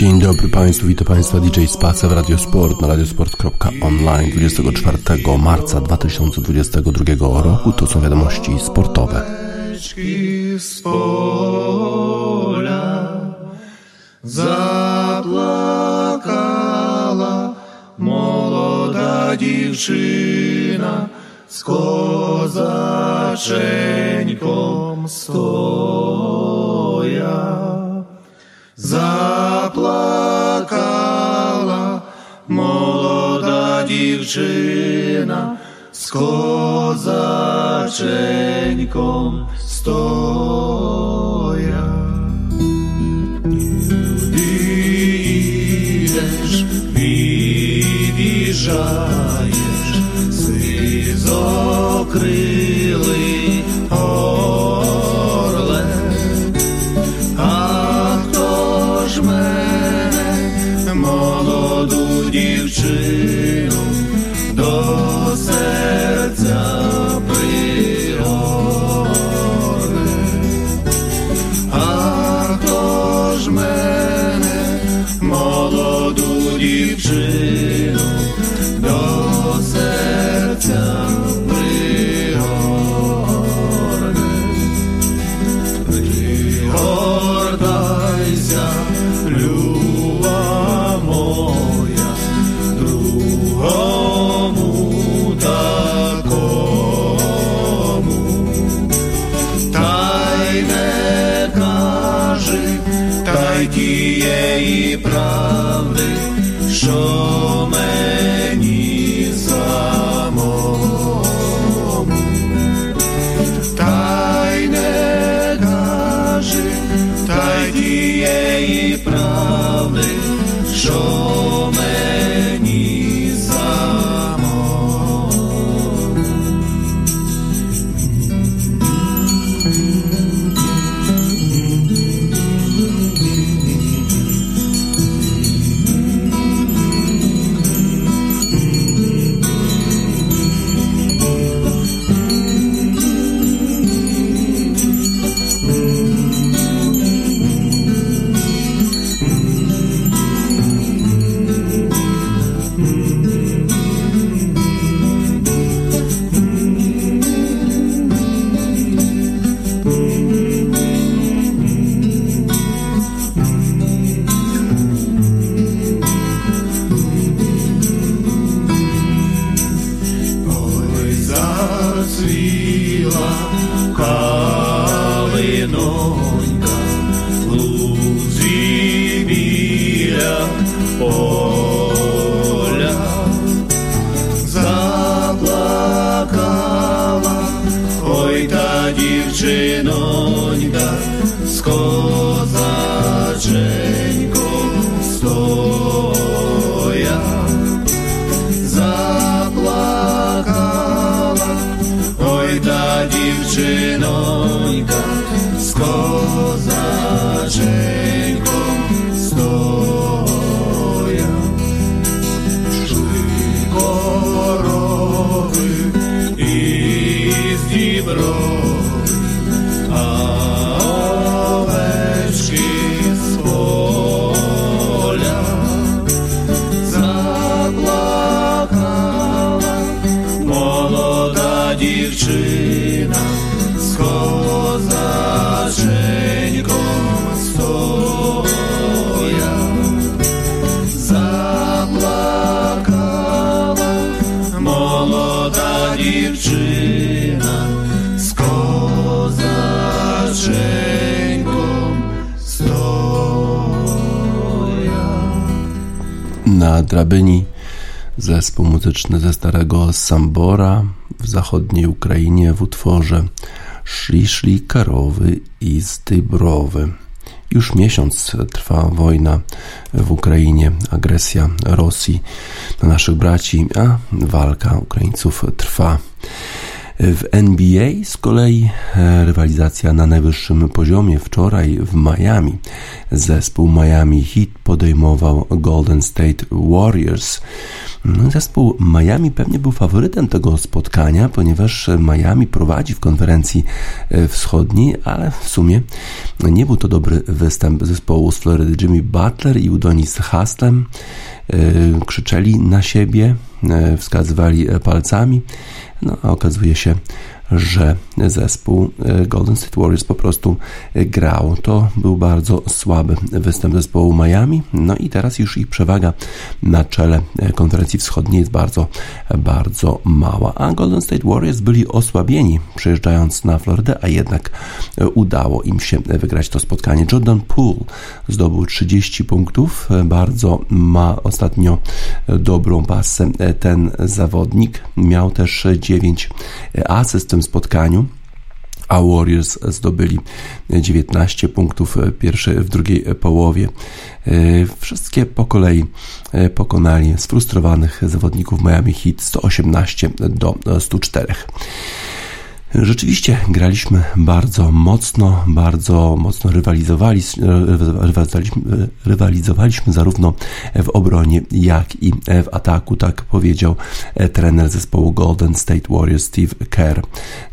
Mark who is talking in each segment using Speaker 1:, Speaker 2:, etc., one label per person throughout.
Speaker 1: Dzień dobry Państwu, witam Państwa DJ Space w Radiosport na radiosport.online 24 marca 2022 roku. To są wiadomości sportowe.
Speaker 2: Z pola zaplakała młoda dziewczyna z kozaczenką stoja. Za dziewczyna z kozaczeńką stoi. show me Oh.
Speaker 1: Na drabyni zespół muzyczny ze starego Sambora w zachodniej Ukrainie w utworze Szli Szli Karowy i Zdybrowy. Już miesiąc trwa wojna w Ukrainie, agresja Rosji na naszych braci, a walka Ukraińców trwa. W NBA z kolei e, rywalizacja na najwyższym poziomie. Wczoraj w Miami zespół Miami Heat podejmował Golden State Warriors. No, zespół Miami pewnie był faworytem tego spotkania, ponieważ Miami prowadzi w konferencji e, wschodniej, ale w sumie nie był to dobry występ zespołu z Florydy. Jimmy Butler i Udonis Haslem e, krzyczeli na siebie, wskazywali palcami. No a okazuje się, że zespół e, Golden State Warriors po prostu e, grał. To był bardzo słaby występ zespołu Miami. No i teraz już ich przewaga na czele e, konferencji wschodniej jest bardzo, bardzo mała. A Golden State Warriors byli osłabieni przyjeżdżając na Florydę, a jednak udało im się wygrać to spotkanie. Jordan Poole zdobył 30 punktów. Bardzo ma ostatnio dobrą pasę ten zawodnik. Miał też 9 asyst tym spotkaniu a Warriors zdobyli 19 punktów pierwszej, w drugiej połowie. Wszystkie po kolei pokonali sfrustrowanych zawodników Miami Heat 118 do 104. Rzeczywiście graliśmy bardzo mocno, bardzo mocno rywalizowali, rywalizowaliśmy, rywalizowaliśmy zarówno w obronie, jak i w ataku, tak powiedział trener zespołu Golden State Warriors Steve Kerr.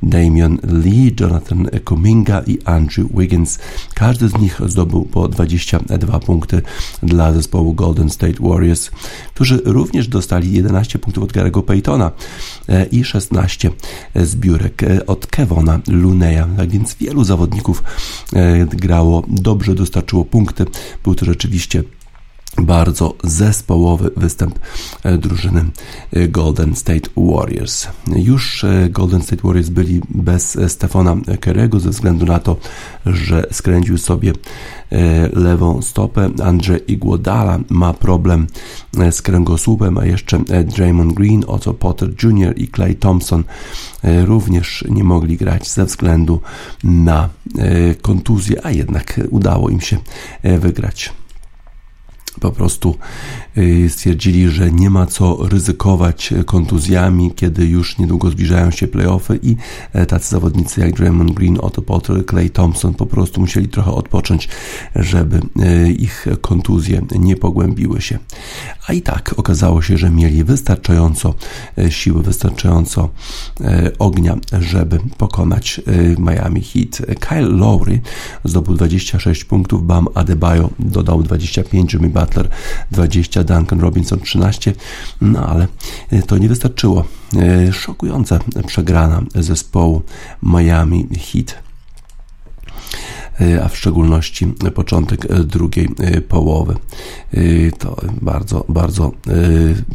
Speaker 1: Damian Lee, Jonathan Kuminga i Andrew Wiggins. Każdy z nich zdobył po 22 punkty dla zespołu Golden State Warriors, którzy również dostali 11 punktów od Gary'ego Paytona i 16 zbiórek od Kevona Luneya. Tak więc wielu zawodników e, grało dobrze, dostarczyło punkty. Był to rzeczywiście bardzo zespołowy występ e, drużyny e, Golden State Warriors. Już Golden State Warriors byli bez Stefana Kerego ze względu na to, że skręcił sobie E, lewą stopę. Andrzej Iguodala ma problem e, z kręgosłupem, a jeszcze e, Draymond Green, Otto Potter Jr. i Clay Thompson również nie mogli grać ze względu na kontuzję, a jednak udało im się wygrać po prostu y, stwierdzili, że nie ma co ryzykować kontuzjami, kiedy już niedługo zbliżają się playoffy i e, tacy zawodnicy jak Draymond Green, Otto Potter, Clay Thompson po prostu musieli trochę odpocząć, żeby e, ich kontuzje nie pogłębiły się. A i tak okazało się, że mieli wystarczająco e, siły, wystarczająco ognia, żeby pokonać Miami Heat. Kyle Lowry zdobył 26 punktów, Bam Adebayo dodał 25, Jimmy Butler 20, Duncan Robinson 13, no ale e, to nie wystarczyło. E, szokująca przegrana zespołu Miami Heat e, a w szczególności początek drugiej połowy. To bardzo, bardzo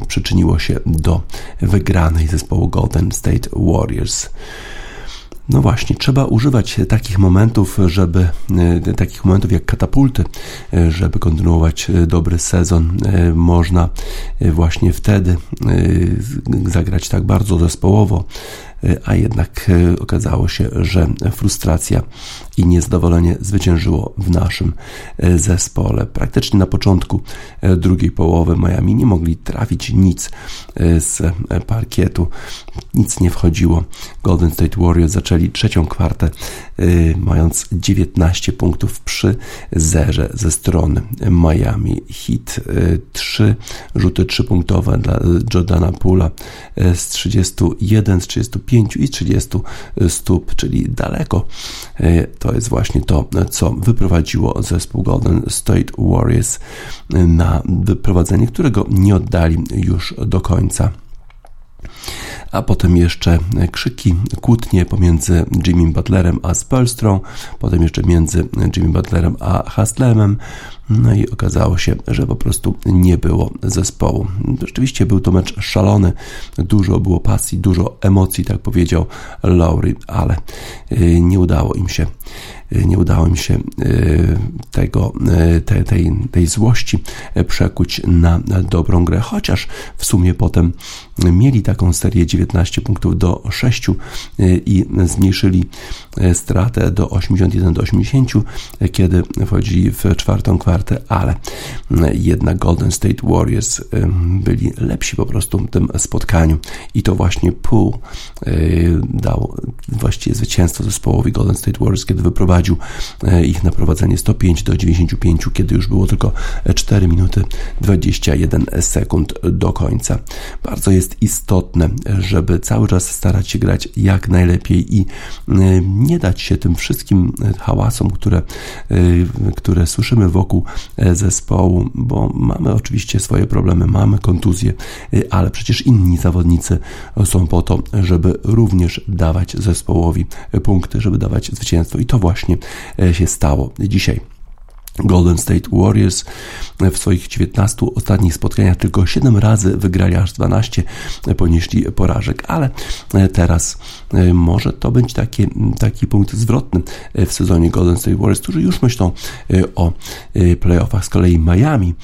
Speaker 1: przyczyniło się do wygranej zespołu Golden State Warriors. No właśnie, trzeba używać takich momentów, żeby e, takich momentów jak katapulty, e, żeby kontynuować e, dobry sezon. Można właśnie wtedy zagrać tak bardzo zespołowo, a jednak okazało się, że frustracja i niezadowolenie zwyciężyło w naszym e, zespole. Praktycznie na początku drugiej połowy Miami nie mogli trafić nic z parkietu, nic nie wchodziło. Golden State Warriors zaczęli trzecią kwartę mając 19 punktów przy zerze ze strony Miami Heat. 3 rzuty 3 punktowe dla Jordana Pula z 31, z 35 i 30 stóp, czyli daleko. To jest właśnie to, co wyprowadziło zespół Golden State Warriors na wyprowadzenie, którego nie oddali już do końca. A potem jeszcze krzyki, kłótnie pomiędzy Jimmy Butlerem a Spolstrą, potem jeszcze między Jimmy Butlerem a Haslemem, no i okazało się, że po prostu nie było zespołu. Rzeczywiście był to mecz szalony, dużo było pasji, dużo emocji, tak powiedział Lowry, ale y, nie udało im się y, nie udało im się y, tego, tej, tej, tej złości przekuć na dobrą grę, chociaż w sumie potem mieli taką serię 19 punktów do 6 i zmniejszyli stratę do 81 do 80, kiedy wchodzili w czwartą kwartę czwarte, ale jednak Golden State Warriors byli lepsi po prostu w tym spotkaniu i to właśnie Poole dał właściwie zwycięstwo zespołowi Golden State Warriors, kiedy wyprowadził ich na prowadzenie 105 do 95, kiedy już było tylko 4 minuty 21 sekund do końca. Bardzo jest istotne, żeby cały czas starać się grać jak najlepiej i nie dać się tym wszystkim hałasom, które, które słyszymy wokół zespołu, bo mamy oczywiście swoje problemy, mamy kontuzje, ale przecież inni zawodnicy są po to, żeby również dawać zespołowi punkty, żeby dawać zwycięstwo i to właśnie się stało dzisiaj. Golden State Warriors w swoich 19 ostatnich spotkaniach tylko 7 razy wygrali, aż 12 ponieśli porażek, ale teraz e, może to być taki, taki punkt zwrotny w sezonie Golden State Warriors, którzy już myślą e, o e, playoffach. Z kolei Miami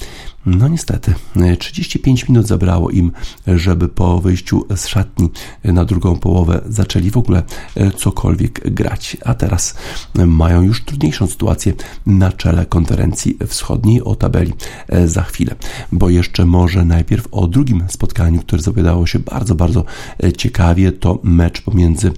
Speaker 1: no niestety, 35 minut zabrało im, żeby po wyjściu z szatni na drugą połowę zaczęli w ogóle cokolwiek grać. A teraz mają już trudniejszą sytuację na czele konferencji wschodniej o tabeli za chwilę, bo jeszcze może najpierw o drugim spotkaniu, które zapowiadało się bardzo, bardzo ciekawie, to mecz pomiędzy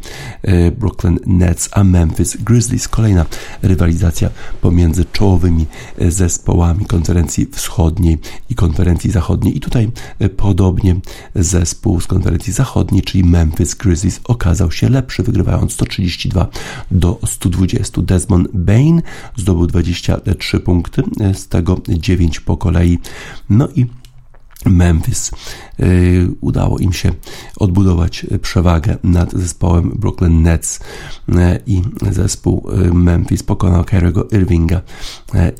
Speaker 1: Brooklyn Nets a Memphis Grizzlies. Kolejna rywalizacja pomiędzy czołowymi zespołami konferencji wschodniej i konferencji zachodniej. I tutaj e, podobnie zespół z konferencji zachodniej, czyli Memphis Grizzlies, okazał się lepszy, wygrywając 132 do 120. Desmond Bain zdobył 23 punkty, e, z tego 9 po kolei. No i Memphis. Y, udało im się odbudować przewagę nad zespołem Brooklyn Nets y, i zespół y, Memphis pokonał Kyriego Irvinga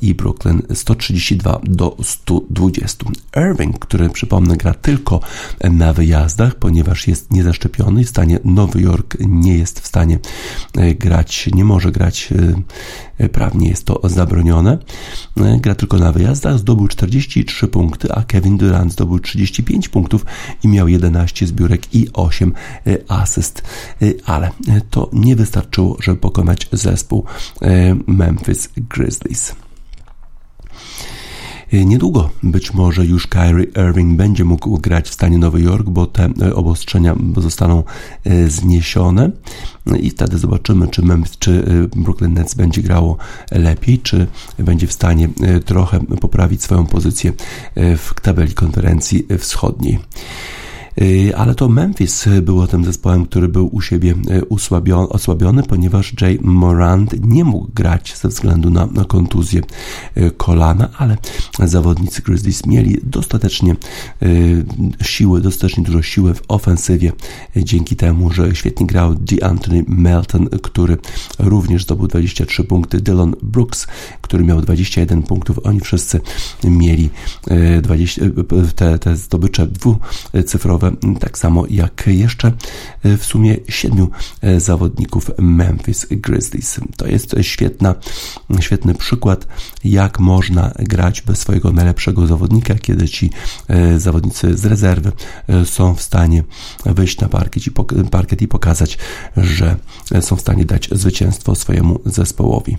Speaker 1: i Brooklyn 132 do 120. Irving, który przypomnę gra tylko na wyjazdach, ponieważ jest niezaszczepiony i w stanie Nowy Jork nie jest w stanie grać, nie może grać prawnie jest to zabronione. Gra tylko na wyjazdach, zdobył 43 punkty, a Kevin Durant zdobył 35 punktów i miał 11 zbiórek i 8 e, asyst, e, ale e, to nie wystarczyło, żeby pokonać zespół Memphis Grizzlies. Niedługo być może już Kyrie Irving będzie mógł grać w stanie Nowy Jork, bo te obostrzenia zostaną zniesione i wtedy zobaczymy, czy, Memphis, czy Brooklyn Nets będzie grało lepiej, czy będzie w stanie trochę poprawić swoją pozycję w tabeli konferencji wschodniej. Y, ale to Memphis było tym zespołem, który był u siebie y, osłabiony, ponieważ Jay Morant nie mógł grać ze względu na, na kontuzję y, kolana, ale zawodnicy Grizzlies mieli dostatecznie siły, dostatecznie dużo siły w ofensywie, dzięki temu, że świetnie grał DeAnthony Melton, który również zdobył 23 punkty, Dylan Brooks, który miał 21 punktów, oni wszyscy mieli 20, te, te zdobycze dwucyfrowe tak samo jak jeszcze e, w sumie siedmiu e, zawodników Memphis Grizzlies. To jest świetna, świetny przykład, jak można grać bez swojego najlepszego zawodnika, kiedy ci e, zawodnicy z rezerwy są w stanie wyjść na parkiet i, pokazać, że są w stanie dać zwycięstwo swojemu zespołowi.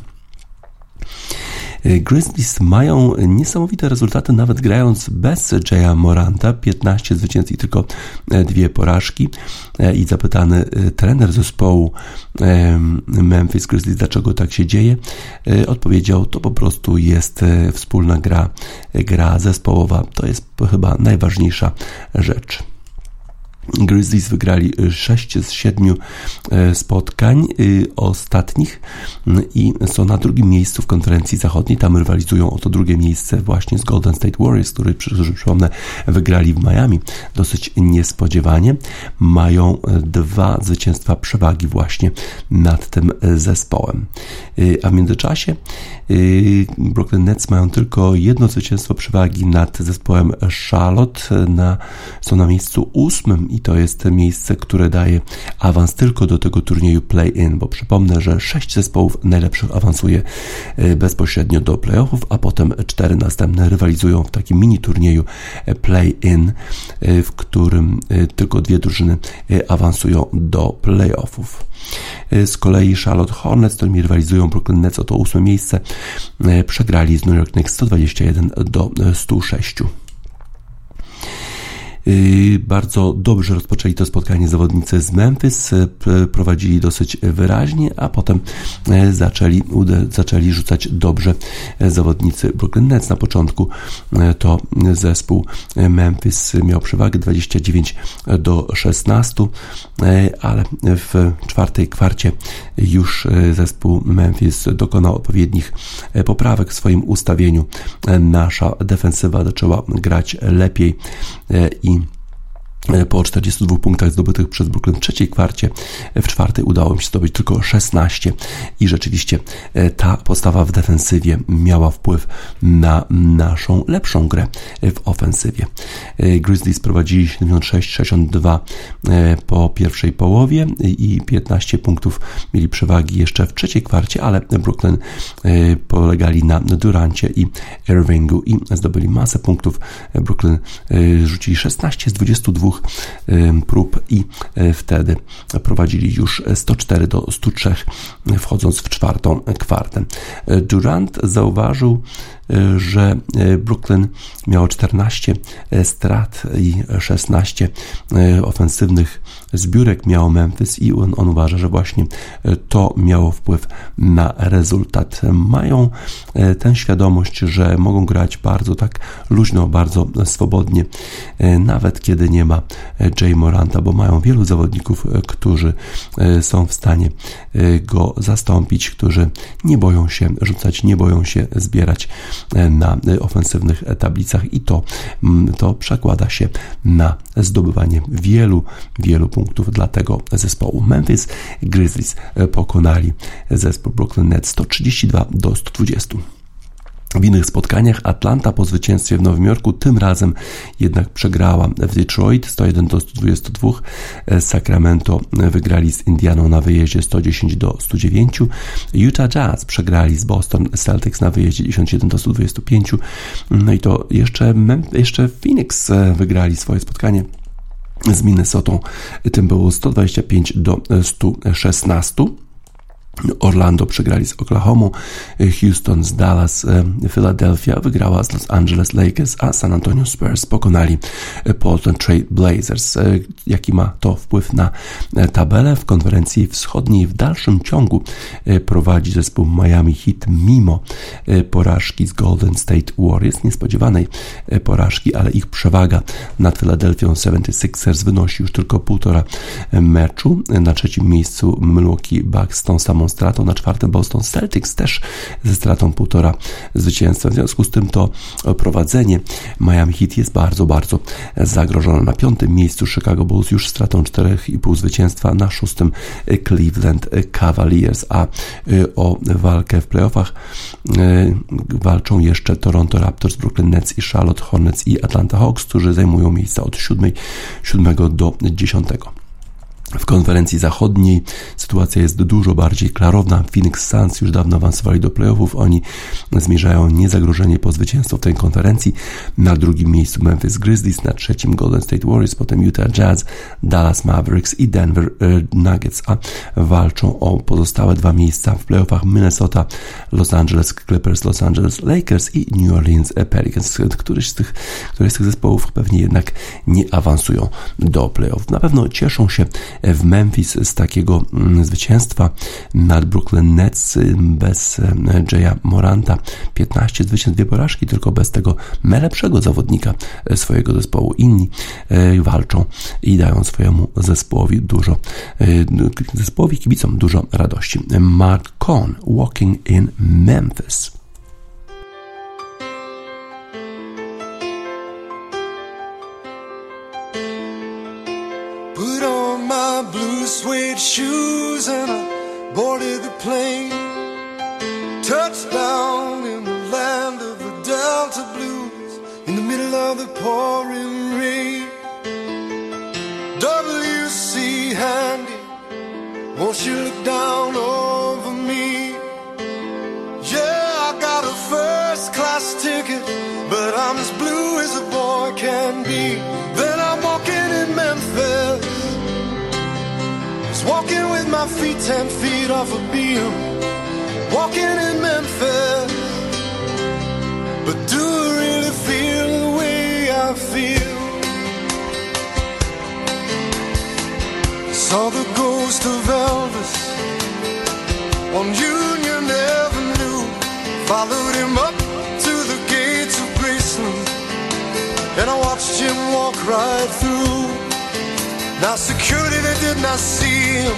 Speaker 1: Grizzlies mają niesamowite rezultaty, nawet grając bez Jaya Moranta, 15 zwycięstw i tylko e, dwie porażki. E, I zapytany e, trener zespołu Memphis Grizzlies, dlaczego tak się dzieje, odpowiedział, to po prostu jest wspólna gra, gra zespołowa. To jest chyba najważniejsza rzecz. Grizzlies wygrali 6 z 7 e, spotkań e, ostatnich i są na drugim miejscu w konferencji zachodniej. Tam rywalizują o to drugie miejsce właśnie z Golden State Warriors, którzy, przypomnę, wygrali w Miami dosyć niespodziewanie. Mają dwa zwycięstwa przewagi właśnie nad tym zespołem. A w międzyczasie Brooklyn Nets mają tylko jedno zwycięstwo przewagi nad zespołem Charlotte. Na, są na miejscu ósmym i to jest miejsce, które daje awans tylko do tego turnieju play-in, bo przypomnę, że sześć zespołów najlepszych awansuje bezpośrednio do playoffów, a potem cztery następne rywalizują w takim mini turnieju play-in, w którym tylko dwie drużyny awansują do playoffów. Z kolei Charlotte Hornets, z którymi rywalizują Brooklyn Nets o to ósme miejsce, przegrali z New York Knicks 121 do 106. Y, bardzo dobrze rozpoczęli to spotkanie zawodnicy z Memphis, y, prowadzili dosyć wyraźnie, a potem y, zaczęli, zaczęli rzucać dobrze zawodnicy Brooklyn Nets. Na początku to zespół Memphis miał przewagę 29 do 16, ale w czwartej kwarcie już zespół Memphis dokonał odpowiednich poprawek w swoim ustawieniu. Nasza defensywa zaczęła grać lepiej i po 42 punktach zdobytych przez Brooklyn w trzeciej kwarcie, e, w czwartej udało mi się zdobyć tylko 16 i rzeczywiście e, ta postawa w defensywie miała wpływ na naszą lepszą grę w ofensywie. Grizzlies prowadzili 76-62 po pierwszej połowie i 15 punktów mieli przewagi jeszcze w trzeciej kwarcie, ale Brooklyn polegali na Durancie i Irvingu i zdobyli masę punktów. Brooklyn rzucili 16 z 22 dwóch prób i e, wtedy prowadzili już 104 do 103 wchodząc w czwartą kwartę. Durant zauważył że e, Brooklyn miało 14 e, strat i 16 ofensywnych zbiórek miało Memphis i on, on uważa, że właśnie to miało wpływ na rezultat. Mają tę świadomość, że mogą grać bardzo tak luźno, bardzo swobodnie, nawet kiedy nie ma Jay Moranta, bo mają wielu zawodników, którzy są w stanie go zastąpić, którzy nie boją się rzucać, nie boją się zbierać na ofensywnych tablicach i to, mm, to przekłada się na zdobywanie wielu, wielu punktów dla tego zespołu. Memphis Grizzlies pokonali zespół Brooklyn Nets 132 do 120. W innych spotkaniach Atlanta po zwycięstwie w Nowym Jorku tym razem jednak przegrała w Detroit 101 do 122. Sacramento wygrali z Indianą na wyjeździe 110 do 109. Utah Jazz przegrali z Boston Celtics na wyjeździe 101 do 125. No i to jeszcze, jeszcze Phoenix e, wygrali swoje spotkanie z Minnesotą. Tym było 125 do 116. Orlando przegrali z Oklahoma, Houston z Dallas, e, Philadelphia wygrała z Los Angeles Lakers, a San Antonio Spurs pokonali Portland Trail Blazers. E, jaki ma to wpływ na e, tabelę? W konferencji wschodniej w dalszym ciągu prowadzi zespół Miami Heat mimo porażki z Golden State Warriors, niespodziewanej porażki, ale ich przewaga nad Philadelphia 76ers wynosi już tylko półtora meczu. Na trzecim miejscu Milwaukee Bucks tą samą stratą, na czwartym Boston Celtics też ze stratą półtora zwycięstwa. W związku z tym to prowadzenie Miami Heat jest bardzo, bardzo zagrożone. Na piątym miejscu Chicago Bulls już stratą 4,5 zwycięstwa, na szóstym Cleveland Cavaliers, a y, o walkę w playoffach y, walczą jeszcze Toronto Raptors, Brooklyn Nets i Charlotte Hornets i Atlanta Hawks, którzy zajmują miejsca od 7, 7 do 10. W konferencji zachodniej sytuacja jest dużo bardziej klarowna. Phoenix Suns już dawno awansowali do playoffów. Oni zmierzają niezagrożenie po zwycięstwo w tej konferencji. Na drugim miejscu Memphis Grizzlies, na trzecim Golden State Warriors, potem Utah Jazz, Dallas Mavericks i Denver e, Nuggets, a walczą o pozostałe dwa miejsca w playoffach Minnesota, Los Angeles Clippers, Los Angeles Lakers i New Orleans Pelicans. Któryś z tych, któryś z tych zespołów pewnie jednak nie awansują do playoffów. Na pewno cieszą się w Memphis z takiego mm, zwycięstwa nad Brooklyn Nets bez e, Jaya Moranta. 15 zwycięstw, dwie porażki, tylko bez tego najlepszego zawodnika e, swojego zespołu. Inni e, walczą i dają swojemu zespołowi dużo, zespołowi kibicom dużo radości. Mark Cohn, Walking in Memphis. blue suede shoes and I boarded the plane. Touched down in the land of the Delta Blues in the middle of the pouring rain.
Speaker 3: W.C. Handy, won't you look down? Walking with my feet ten feet off a beam. Walking in Memphis. But do I really feel the way I feel? Saw the ghost of Elvis on Union Avenue. Followed him up to the gates of Graceland, and I watched him walk right through. Now security they did not see him,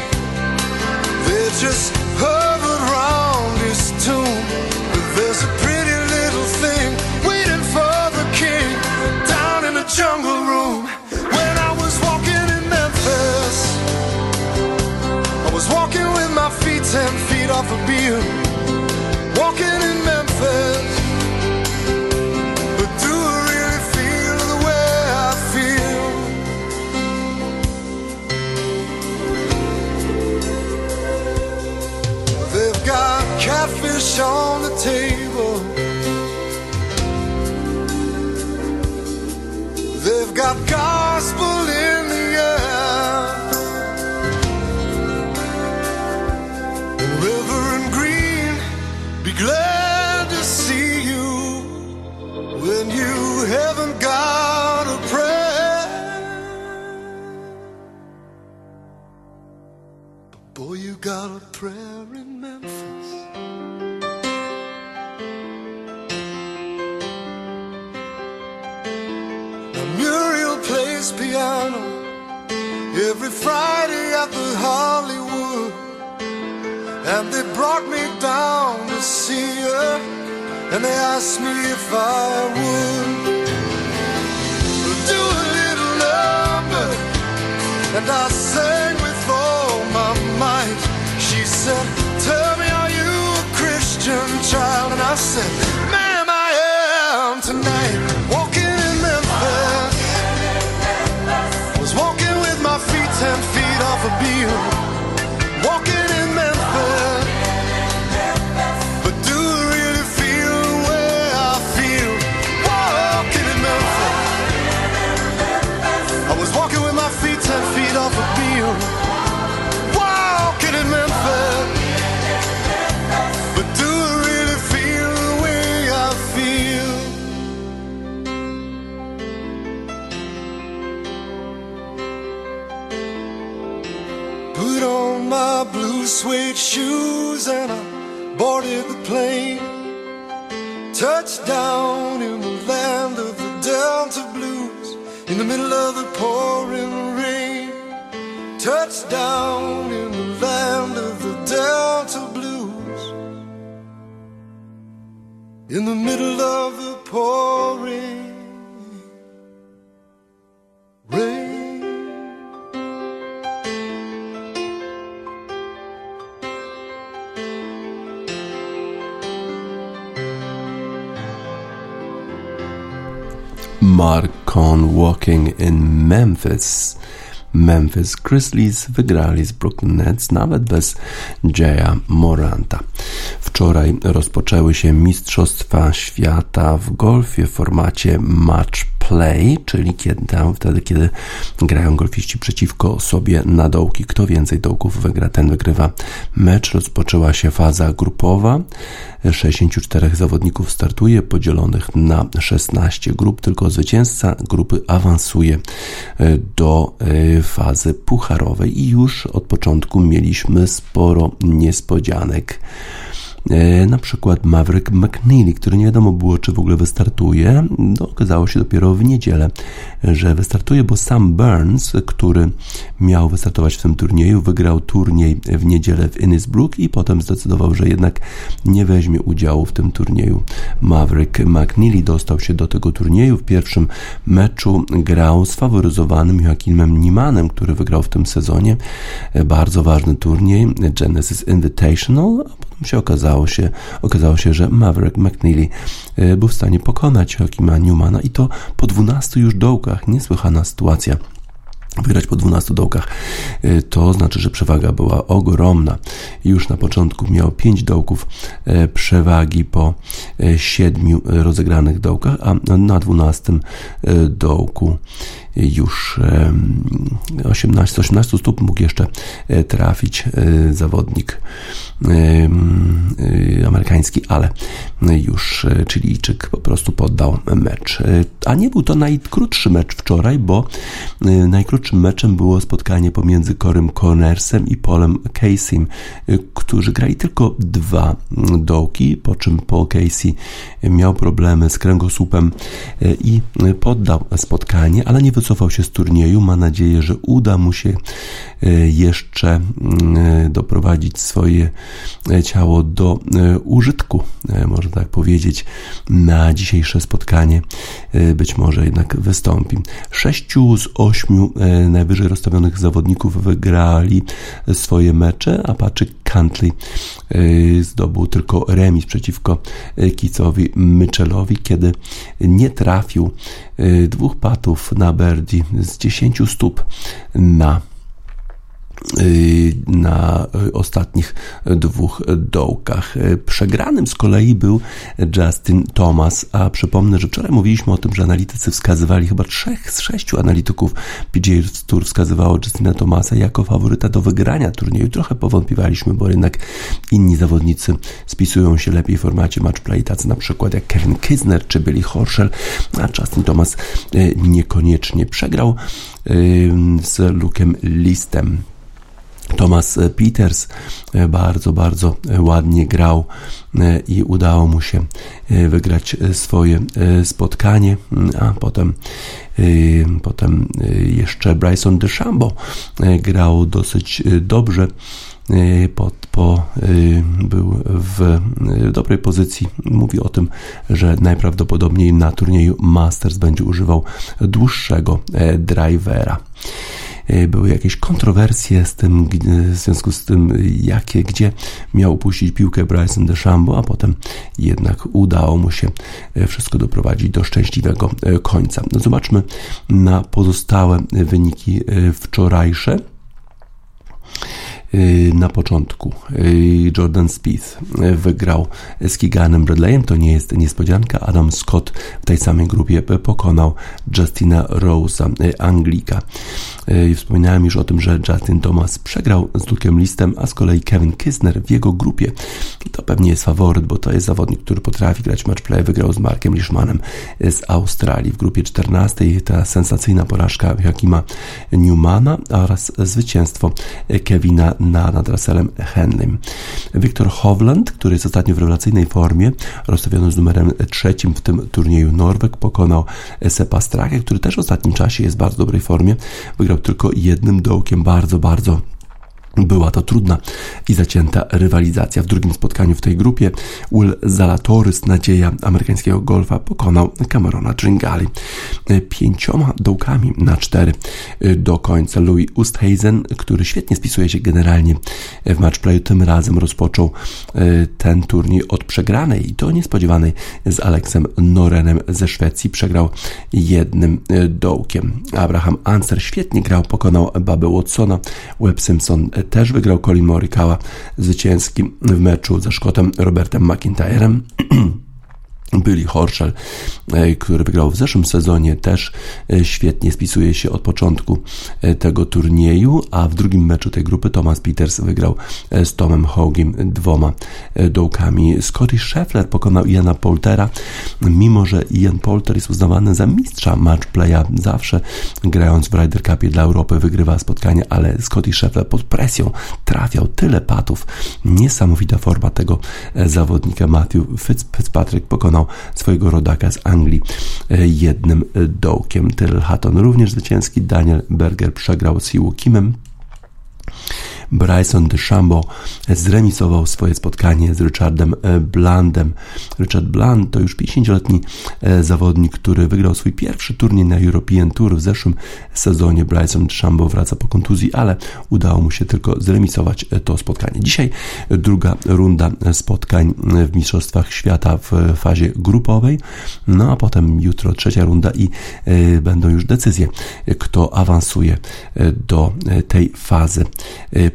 Speaker 3: they just hovered around his tomb. But there's a pretty little thing waiting for the king down in the jungle room. When I was walking in Memphis, I was walking with my feet ten feet off a beam. Walking in Memphis, on the table. They've got gospel in the air. Reverend Green, be glad to see you when you haven't got a prayer. But boy, you got a prayer and they asked me if I would do a little number. And I sang with all my might. She said, Tell me, are you a Christian child? And I said, Ma'am, I am tonight. Walking shoes and I boarded the plane. Touchdown in the land of the Delta Blues in the middle of the pouring rain. Touchdown in the land of the Delta Blues in the middle of the pouring
Speaker 1: Mark Cohn Walking in Memphis. Memphis Grizzlies wygrali z Brooklyn Nets nawet bez Jaya Moranta. Wczoraj rozpoczęły się Mistrzostwa Świata w golfie w formacie match play, czyli kiedy, tam, wtedy, kiedy grają golfiści przeciwko sobie na dołki. Kto więcej dołków wygra, ten wygrywa mecz. Rozpoczęła się faza grupowa. 64 zawodników startuje, podzielonych na 16 grup. Tylko zwycięzca grupy awansuje e, do e, fazy pucharowej i już od początku mieliśmy sporo niespodzianek. E, na przykład Maverick McNeely, który nie wiadomo było, czy w ogóle wystartuje. No, okazało się dopiero w niedzielę, że wystartuje, bo Sam Burns, który miał wystartować w tym turnieju, wygrał turniej w niedzielę w Innisbrook i potem zdecydował, że jednak nie weźmie udziału w tym turnieju. Maverick McNeely dostał się do tego turnieju. W pierwszym meczu grał z faworyzowanym Joachimem Niemanem, który wygrał w tym sezonie bardzo ważny turniej Genesis Invitational, się okazało się, okazało się, że Maverick McNeely był w stanie pokonać Joachima Newmana i to po 12 już dołkach. Niesłychana sytuacja. Wygrać po 12 dołkach, e, to znaczy, że przewaga była ogromna. Już na początku miał 5 dołków e, przewagi po 7 rozegranych dołkach, a na 12 dołku już 18, 18 stóp mógł jeszcze trafić zawodnik amerykański, ale już Chilijczyk po prostu poddał mecz. A nie był to najkrótszy mecz wczoraj, bo najkrótszym meczem było spotkanie pomiędzy Corym Cornersem i Polem Caseym, którzy grali tylko dwa dołki, po czym Paul Casey miał problemy z kręgosłupem i poddał spotkanie, ale nie wycofał się z turnieju. Ma nadzieję, że uda mu się jeszcze doprowadzić swoje ciało do e, użytku, e, można tak powiedzieć, na dzisiejsze spotkanie. E, być może jednak wystąpi. Sześciu z ośmiu najwyżej rozstawionych zawodników wygrali swoje mecze, a Patrick Cantley zdobył tylko remis przeciwko Kicowi Mitchellowi, kiedy nie trafił dwóch patów na birdie z dziesięciu stóp na na ostatnich dwóch dołkach. Przegranym z kolei był Justin Thomas, a przypomnę, że wczoraj mówiliśmy o tym, że analitycy wskazywali chyba trzech z sześciu analityków PGA Tour wskazywało Justina Thomasa jako faworyta do wygrania turnieju. Trochę powątpiewaliśmy, bo jednak inni zawodnicy spisują się lepiej w formacie matchplay, tacy na przykład jak Kevin Kisner czy Billy Horschel, a Justin Thomas y, niekoniecznie przegrał y, z Lukem Listem. Thomas Peters e, bardzo, bardzo ładnie grał e, i udało mu się e, wygrać swoje spotkanie, mm, a potem potem jeszcze Bryson DeChambeau grał dosyć dobrze po, po, był w dobrej pozycji. Mówi o tym, że najprawdopodobniej na turnieju Masters będzie używał dłuższego drivera. E, były jakieś kontrowersje z tym, w związku z tym, jakie, gdzie miał upuścić piłkę Bryson DeChambeau, a potem jednak udało mu się e, wszystko doprowadzić do szczęśliwego e, końca. No zobaczmy na pozostałe wyniki wczorajsze. Y, na początku. Y, Jordan Spieth y, wygrał z Kiganem Bradleyem, to nie jest niespodzianka. Adam Scott w tej samej grupie pokonał Justina Rose'a, Anglika. Wspominałem już o tym, że Justin Thomas przegrał z Luke'em Listem, a z kolei Kevin Kisner w jego grupie to pewnie jest faworyt, bo to jest zawodnik, który potrafi grać matchplay. Wygrał z Markiem Liszmanem z Australii w grupie 14. Ta sensacyjna porażka Jakima Newmana oraz zwycięstwo Kevina na, nad Russellem Henleym. Viktor Hovland, który jest ostatnio w rewelacyjnej formie, rozstawiony z numerem trzecim w tym turnieju Norweg, pokonał Sepa Strache, który też w ostatnim czasie jest w bardzo dobrej formie. Wygrał tylko jednym dołkiem, bardzo, bardzo była to trudna i zacięta rywalizacja. W drugim spotkaniu w tej grupie Will Zalatoris, nadzieja amerykańskiego golfa, pokonał Camerona Tringali pięcioma dołkami na cztery do końca. Louis Oosthuizen, który świetnie spisuje się generalnie w matchplayu, tym razem rozpoczął e, ten turniej od przegranej i to niespodziewanej z Alexem Norenem ze Szwecji. Przegrał jednym e, dołkiem. Abraham Anser świetnie grał, pokonał Babę Watsona. Webb Simpson też wygrał Colin Morikawa zwycięski w meczu ze Szkotem Robertem McIntyrem. Billy Horschel, e, który wygrał w zeszłym sezonie, też e, świetnie spisuje się od początku e, tego turnieju, a w drugim meczu tej grupy Thomas Peters wygrał z Tomem Hogiem dwoma dołkami. Scotty Scheffler pokonał Iana Poltera, mimo że Ian Polter jest uznawany za mistrza matchplaya, zawsze grając w Ryder Cupie dla Europy wygrywa spotkania, ale Scotty Scheffler pod presją trafiał tyle patów. Niesamowita forma tego zawodnika Matthew Fitzpatrick pokonał swojego rodaka z Anglii e, jednym e, dołkiem. Tyrrell Hatton również zwycięski, Daniel Berger przegrał z Kimem. Bryson DeChambeau zremisował swoje spotkanie z Richardem Blandem. Richard Bland to już 50-letni zawodnik, który wygrał swój pierwszy turniej na European Tour w zeszłym sezonie. Bryson DeChambeau wraca po kontuzji, ale udało mu się tylko zremisować to spotkanie. Dzisiaj druga runda spotkań w Mistrzostwach Świata w fazie grupowej, no a potem jutro trzecia runda i e, będą już decyzje, kto awansuje e, do e, tej fazy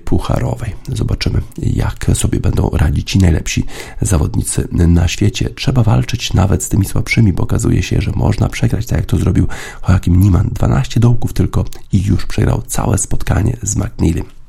Speaker 1: pucharowej. Zobaczymy, jak sobie będą radzić ci najlepsi zawodnicy na świecie. Trzeba walczyć nawet z tymi słabszymi, bo okazuje się, że można przegrać, tak jak to zrobił Joachim Niemann. 12 dołków tylko i już przegrał całe spotkanie z McNeilem.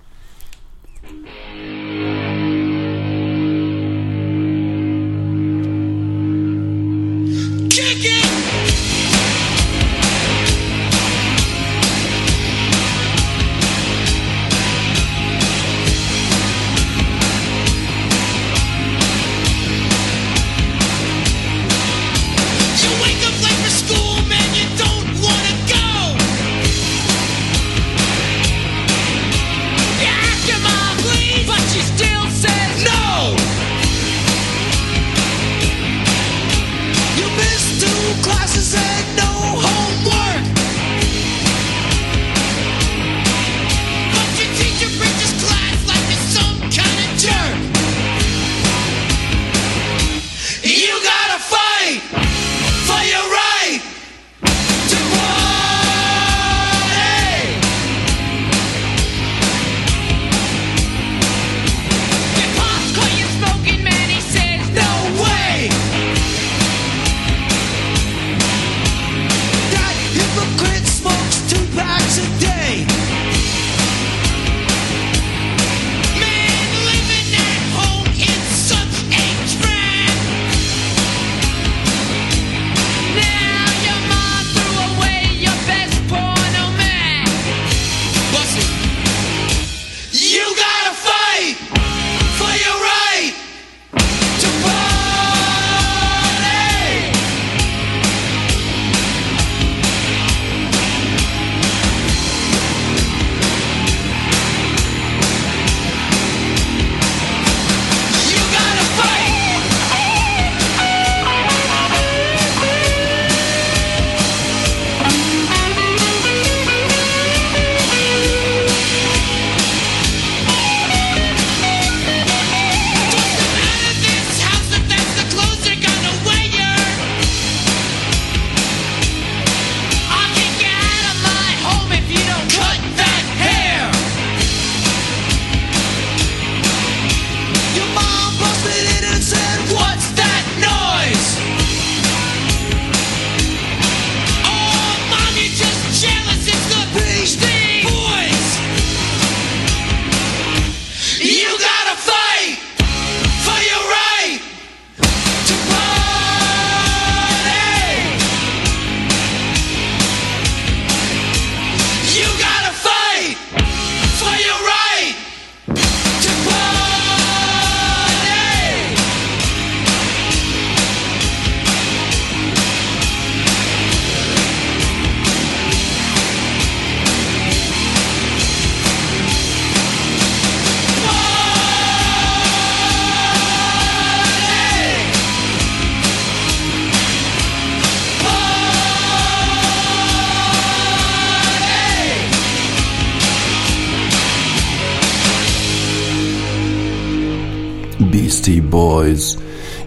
Speaker 1: Boys.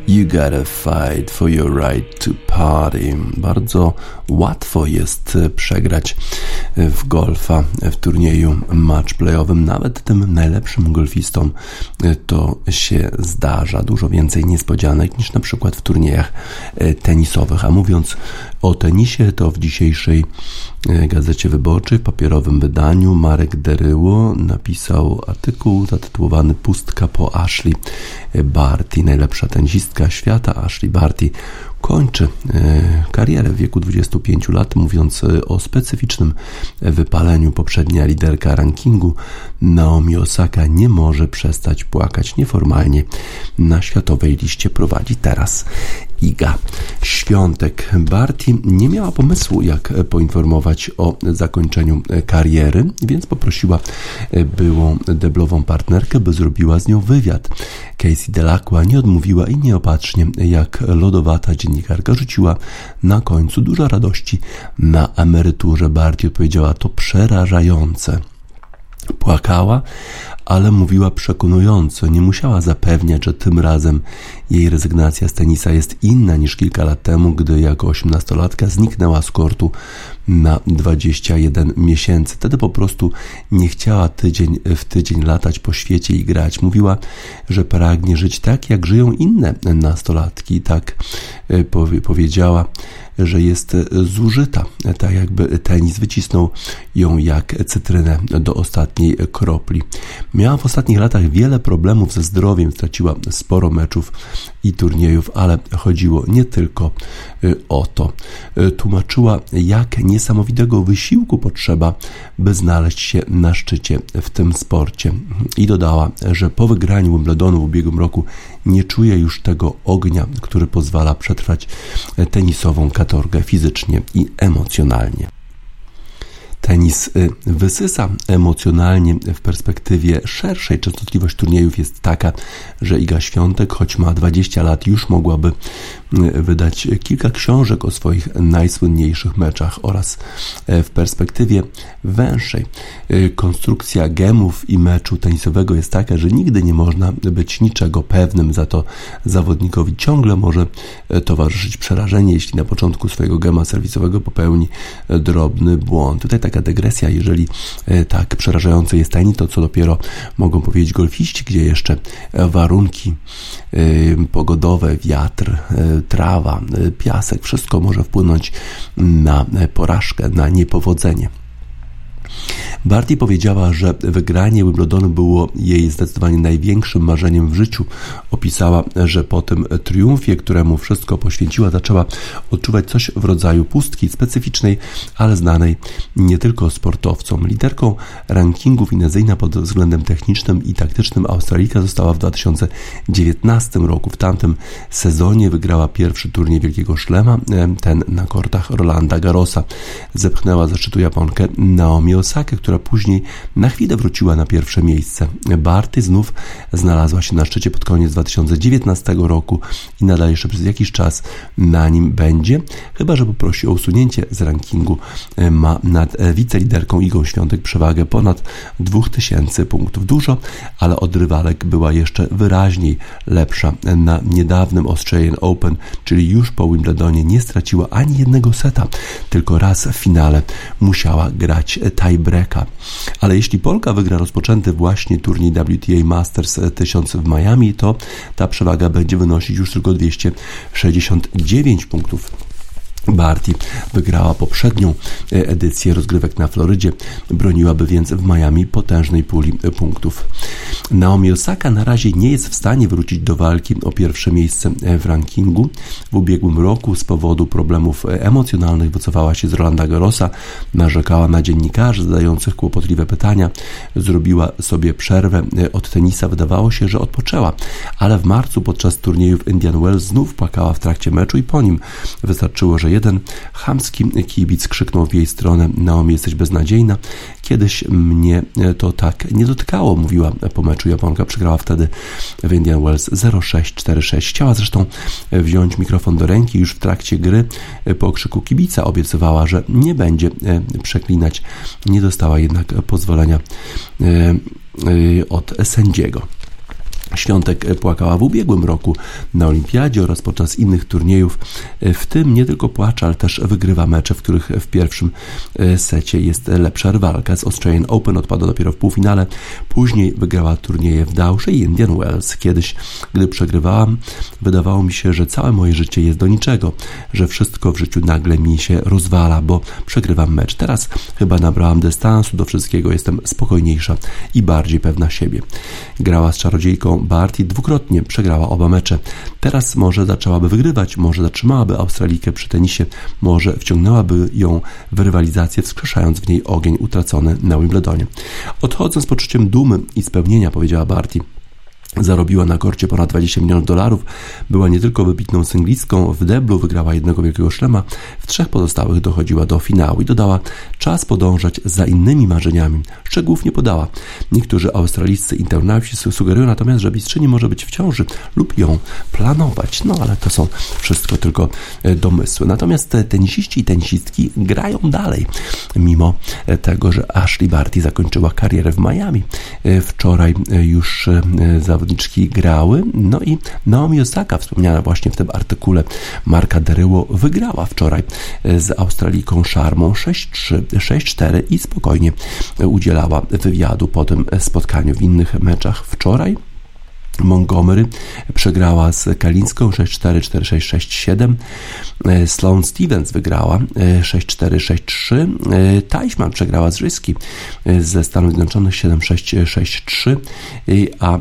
Speaker 1: You gotta fight for your right to party. Bardzo łatwo jest przegrać w golfa w turnieju matchplayowym. Nawet tym najlepszym golfistom to się zdarza. Dużo więcej niespodzianek niż na przykład w turniejach tenisowych. A mówiąc o tenisie, to w dzisiejszej e, Gazecie Wyborczej, w papierowym wydaniu, Marek Deryło napisał artykuł zatytułowany Pustka po Ashley Barty, najlepsza tenisistka świata. Ashley Barty kończy e, karierę w wieku 25 lat, mówiąc e, o specyficznym wypaleniu. Poprzednia liderka rankingu Naomi Osaka nie może przestać płakać. Nieformalnie na światowej liście prowadzi teraz Iga Świątek. Barty nie miała pomysłu, jak poinformować o zakończeniu kariery, więc poprosiła byłą deblową partnerkę, by zrobiła z nią wywiad. Casey Delacqua nie odmówiła i nieopatrznie, jak lodowata dziennikarka, rzuciła na końcu dużo radości na emeryturze. Barty odpowiedziała, to przerażające. Płakała, ale mówiła przekonująco, nie musiała zapewniać, że tym razem jej rezygnacja z tenisa jest inna niż kilka lat temu, gdy jako osiemnastolatka zniknęła z kortu na 21 miesięcy. Wtedy po prostu nie chciała tydzień w tydzień latać po świecie i grać. Mówiła, że pragnie żyć tak, jak żyją inne nastolatki. Tak e, powiedziała że jest zużyta, tak jakby tenis wycisnął ją jak cytrynę do ostatniej kropli. Miała w ostatnich latach wiele problemów ze zdrowiem, straciła sporo meczów i turniejów, ale chodziło nie tylko y, o to. Tłumaczyła, jak niesamowitego wysiłku potrzeba, by znaleźć się na szczycie w tym sporcie. I dodała, że po wygraniu Wimbledonu w ubiegłym roku nie czuje już tego ognia, który pozwala przetrwać tenisową katorgę fizycznie i emocjonalnie. Tenis y, wysysa emocjonalnie w perspektywie szerszej. Częstotliwość turniejów jest taka, że Iga Świątek, choć ma 20 lat, już mogłaby wydać kilka książek o swoich najsłynniejszych meczach oraz y, w perspektywie węższej. Konstrukcja gemów i meczu tenisowego jest taka, że nigdy nie można być niczego pewnym, za to zawodnikowi ciągle może towarzyszyć przerażenie, jeśli na początku swojego gema serwisowego popełni drobny błąd. Tutaj tak taka dygresja, jeżeli e, tak przerażający jest tenis, to co dopiero mogą powiedzieć golfiści, gdzie jeszcze warunki e, pogodowe, wiatr, e, trawa, piasek, wszystko może wpłynąć na porażkę, na niepowodzenie. Barty powiedziała, że wygranie Wimbledonu było jej zdecydowanie największym marzeniem w życiu. Opisała, że po tym triumfie, któremu wszystko poświęciła, zaczęła odczuwać coś w rodzaju pustki specyficznej, ale znanej nie tylko sportowcom. Liderką rankingu finezyjna pod względem technicznym i taktycznym Australika została w 2019 roku. W tamtym sezonie wygrała pierwszy turniej Wielkiego Szlema, ten na kortach Rolanda Garrosa. Zepchnęła ze szczytu Japonkę Naomi Osakę, która później na chwilę wróciła na pierwsze miejsce. Barty znów znalazła się na szczycie pod koniec 2019 roku i nadal jeszcze przez jakiś czas na nim będzie, chyba że poprosi o usunięcie z rankingu. Ma nad wiceliderką Igą Świątek przewagę ponad 2000 punktów. Dużo, ale od rywalek była jeszcze wyraźniej lepsza. Na niedawnym Australian Open, czyli już po Wimbledonie, nie straciła ani jednego seta, tylko raz w finale musiała grać tiebreaka. Ale jeśli Polka wygra rozpoczęty właśnie turniej WTA Masters 1000 w Miami, to ta przewaga będzie wynosić już tylko 269 punktów. Barty wygrała poprzednią e, edycję rozgrywek na Florydzie, broniłaby więc w Miami potężnej puli e, punktów. Naomi Osaka na razie nie jest w stanie wrócić do walki o pierwsze miejsce e, w rankingu. W ubiegłym roku z powodu problemów emocjonalnych wycofała się z Rolanda Garrosa, narzekała na dziennikarzy zadających kłopotliwe pytania, zrobiła sobie przerwę od tenisa, wydawało się, że odpoczęła, ale w marcu podczas turnieju w Indian Wells znów płakała w trakcie meczu i po nim. Wystarczyło, że jeden chamski kibic krzyknął w jej stronę Naomi jesteś beznadziejna. Kiedyś mnie to tak nie dotkało, mówiła po meczu Japonka. Przegrała wtedy w Indian Wells 0-6-4-6. Chciała zresztą wziąć mikrofon do ręki już w trakcie gry po krzyku kibica. Obiecywała, że nie będzie przeklinać. Nie dostała jednak pozwolenia e, e, od sędziego. Świątek płakała w ubiegłym roku na Olimpiadzie oraz podczas innych turniejów. W tym nie tylko płacze, ale też wygrywa mecze, w których w pierwszym e, secie jest lepsza rywalka. Z Australian Open odpada dopiero w półfinale. Później wygrała turnieje w Dausze i Indian Wells. Kiedyś, gdy przegrywałam, wydawało mi się, że całe moje życie jest do niczego, że wszystko w życiu nagle mi się rozwala, bo przegrywam mecz. Teraz chyba nabrałam dystansu do wszystkiego, jestem spokojniejsza i bardziej pewna siebie. Grała z czarodziejką Barty dwukrotnie przegrała oba mecze. Teraz może zaczęłaby wygrywać, może zatrzymałaby Australikę przy tenisie, może wciągnęłaby ją w rywalizację, wskrzeszając w niej ogień utracony na Wimbledonie. Odchodzę z poczuciem dumy i spełnienia, powiedziała Barty. Zarobiła na korcie ponad 20 milionów dolarów, była nie tylko wybitną singlistką, w deblu wygrała jednego wielkiego szlema, w trzech pozostałych dochodziła do finału i dodała, czas podążać za innymi marzeniami. Szczegółów nie podała. Niektórzy australijscy internauci sugerują natomiast, że mistrzyni może być w ciąży lub ją planować. No ale to są wszystko tylko e, domysły. Natomiast tenisiści i tenisistki grają dalej, mimo e, tego, że Ashley Barty zakończyła karierę w Miami. E, wczoraj już zawodnicy zawodniczki grały. No i Naomi Osaka, wspomniana właśnie w tym artykule Marka Deryło, wygrała wczoraj e, z Australiką Szarmą 6-3, 6-4 i spokojnie udzielała wywiadu po tym spotkaniu w innych meczach wczoraj. Montgomery przegrała z Kalińską 6-4, 4-6, 6-7. Sloane Stevens wygrała 6-4, 6-3. Teichmann przegrała z Ryski e, ze Stanów Zjednoczonych 7-6, 6-3. A e,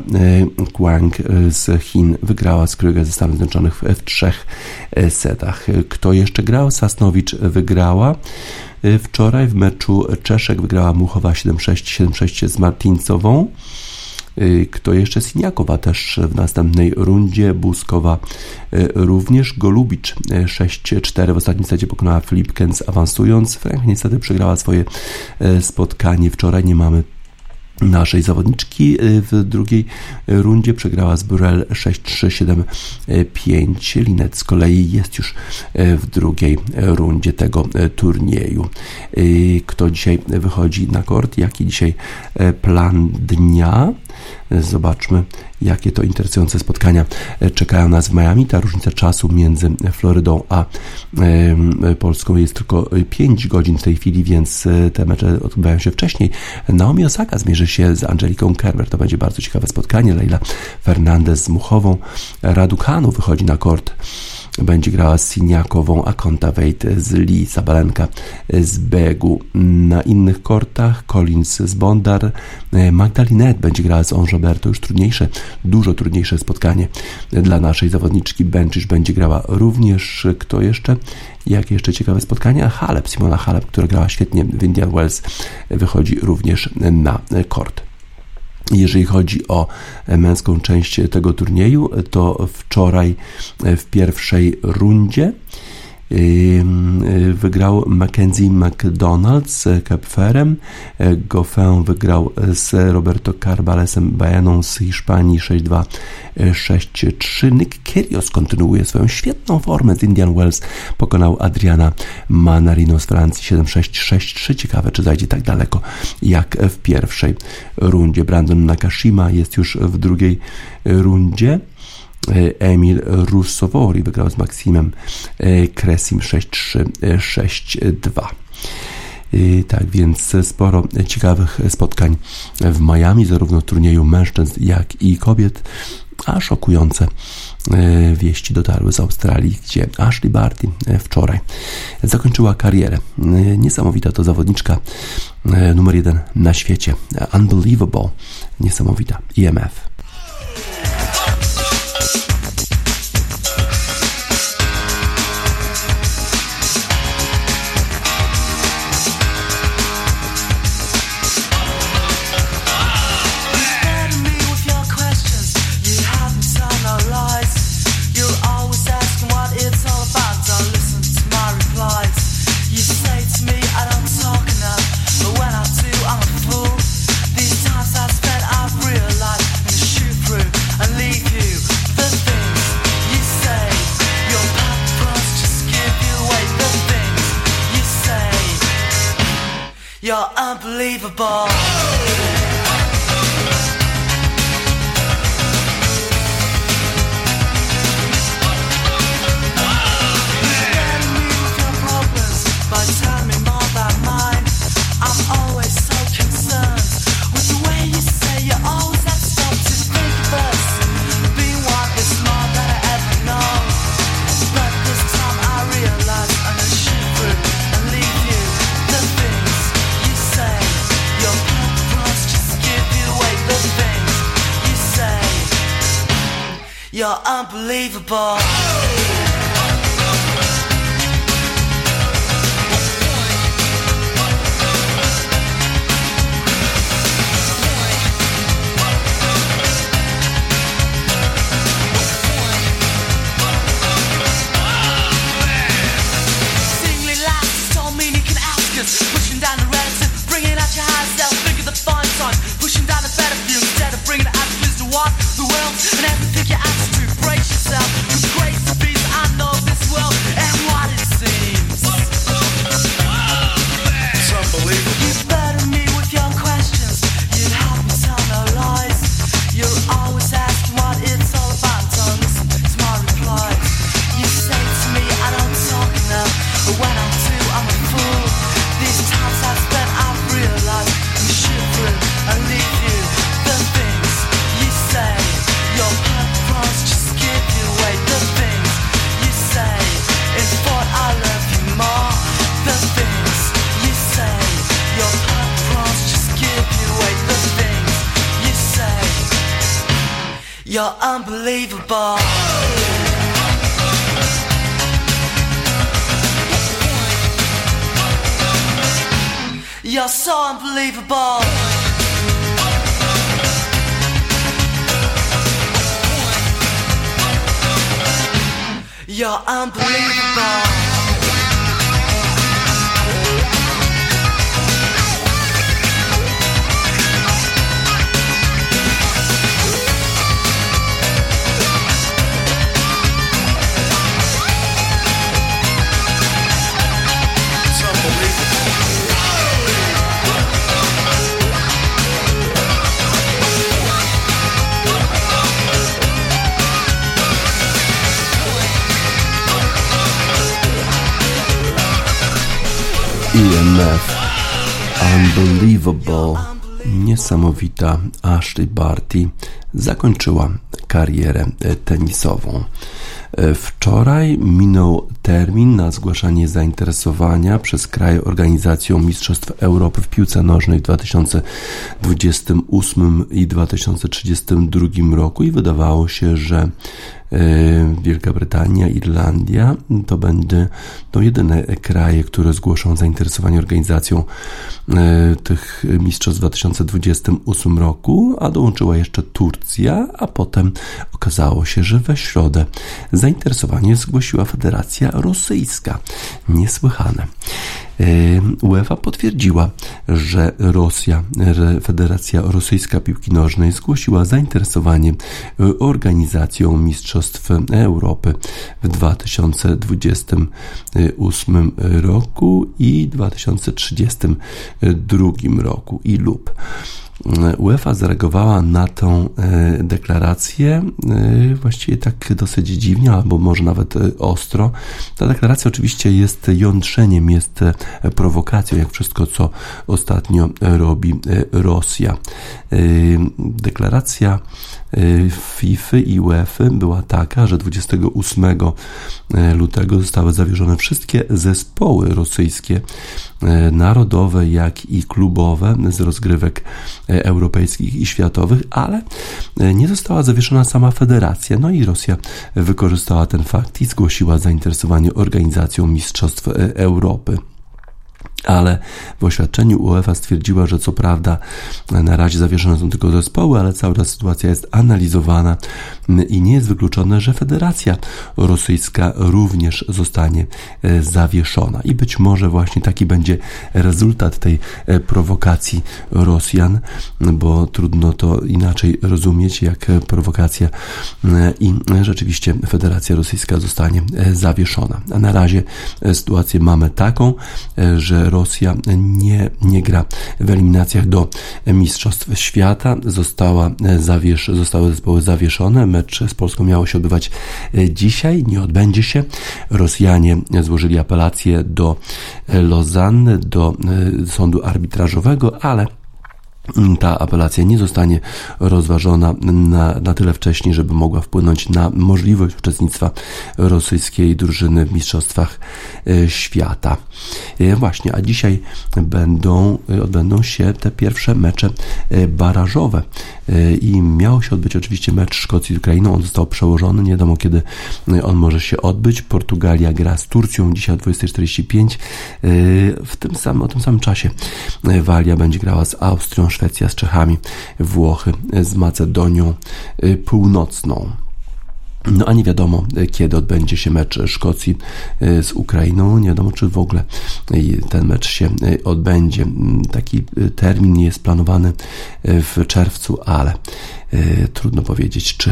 Speaker 1: Guang z Chin wygrała z Krüger ze Stanów Zjednoczonych w trzech e, setach. Kto jeszcze grał? Sasnowicz wygrała. Wczoraj w meczu Czeszek wygrała Muchowa 7-6, 7-6 z Martincową. Y, kto jeszcze? Siniakowa też w następnej rundzie, Buskowa y, również, Golubicz 6-4 y, w ostatnim secie pokonała Flipkens awansując. Frank niestety przegrała swoje spotkanie wczoraj, nie mamy naszej zawodniczki w drugiej rundzie przegrała z Burel 6-3-7-5. Linet z kolei jest już w drugiej rundzie tego turnieju. Kto dzisiaj wychodzi na kort? Jaki dzisiaj plan dnia? Zobaczmy, jakie to interesujące spotkania czekają nas w Miami. Ta różnica czasu między Florydą a Polską jest tylko 5 godzin w tej chwili, więc e, te mecze odbywają się wcześniej. Naomi Osaka zmierzy się z Angeliką Kerber. To będzie bardzo ciekawe spotkanie. Leila Fernandez z Muchową. Raducanu wychodzi na kort będzie grała z Siniakową, a Konta Wejt z Lee, Sabalenka z Begu. Na innych kortach Collins z Bondar, Magdalinet będzie grała z Ongeber, to już trudniejsze, dużo trudniejsze spotkanie dla naszej zawodniczki. Benczysz będzie grała również, kto jeszcze? Jakie jeszcze ciekawe spotkania? Halep, Simona Halep, która grała świetnie w Indian Wells, wychodzi również na kort. Jeżeli chodzi o męską część tego turnieju, to wczoraj w pierwszej rundzie Wygrał Mackenzie McDonald z Kepferem. Goffin wygrał z Roberto Carbalesem Bajaną z Hiszpanii 6-2, 6-3. Nick Kyrgios kontynuuje swoją świetną formę z Indian Wells. Pokonał Adriana Manarino z Francji 7-6, 6-3. Ciekawe, czy zajdzie tak daleko jak w pierwszej rundzie. Brandon Nakashima jest już w drugiej rundzie. E, Emil Russowori wygrał z Maksimem e, Kresim 6-3, 6-2. E, tak więc sporo ciekawych spotkań w Miami, zarówno w turnieju mężczyzn, jak i kobiet, a szokujące wieści dotarły z Australii, gdzie Ashley Barty wczoraj zakończyła karierę. Niesamowita to zawodniczka numer jeden na świecie. Unbelievable, niesamowita. IMF. EMF Unbelievable Niesamowita Ashley Barty zakończyła karierę tenisową. Wczoraj minął termin na zgłaszanie zainteresowania przez kraj organizacją Mistrzostw Europy w piłce nożnej w 2028 i 2032 roku i wydawało się, że Wielka Brytania, Irlandia to będą to jedyne kraje, które zgłoszą zainteresowanie organizacją e, tych mistrzostw w 2028 roku, a dołączyła jeszcze Turcja, a potem okazało się, że we środę zainteresowanie zgłosiła Federacja Rosyjska. Niesłychane. UEFA potwierdziła, że Rosja, Federacja Rosyjska Piłki Nożnej zgłosiła zainteresowanie organizacją Mistrzostw Europy w 2028 roku i 2032 roku i lub. UEFA zareagowała na tą e, deklarację e, właściwie tak dosyć dziwnie, albo może nawet e, ostro. Ta deklaracja oczywiście jest jątrzeniem, jest prowokacją, jak wszystko, co ostatnio robi Rosja. Deklaracja FIFA i UEFA była taka, że 28 lutego zostały zawieszone wszystkie zespoły rosyjskie, narodowe, jak i klubowe z rozgrywek europejskich i światowych, ale nie została zawieszona sama federacja. No i Rosja wykorzystała ten fakt i zgłosiła zainteresowanie organizacją Mistrzostw Europy ale w oświadczeniu UEFA stwierdziła, że co prawda na razie zawieszone są tylko zespoły, ale cała ta sytuacja jest analizowana i nie jest wykluczone, że Federacja Rosyjska również zostanie e, zawieszona. I być może właśnie taki będzie rezultat tej e, prowokacji Rosjan, bo trudno to inaczej rozumieć jak prowokacja e, i rzeczywiście Federacja Rosyjska zostanie zawieszona. A na razie sytuację mamy taką, że Rosja nie, nie gra w eliminacjach do Mistrzostw Świata. Została zawiesz, zostały zespoły zawieszone. Mecz z Polską miało się odbywać dzisiaj, nie odbędzie się. Rosjanie złożyli apelację do Lozanny, do e, sądu arbitrażowego, ale ta apelacja nie zostanie rozważona na, na tyle wcześniej, żeby mogła wpłynąć na możliwość uczestnictwa rosyjskiej drużyny w Mistrzostwach e, Świata. E, właśnie, a dzisiaj będą, e, odbędą się te pierwsze mecze barażowe i miał się odbyć oczywiście mecz Szkocji z Ukrainą. On został przełożony, nie wiadomo kiedy on może się odbyć. Portugalia gra z Turcją dzisiaj o 20.45. W tym samym, o tym samym czasie Walia będzie grała z Austrią, Szwecja z Czechami, Włochy z Macedonią Północną. No a nie wiadomo, kiedy odbędzie się mecz Szkocji z Ukrainą. Nie wiadomo, czy w ogóle ten mecz się odbędzie. Taki termin jest planowany w czerwcu, ale trudno powiedzieć, czy,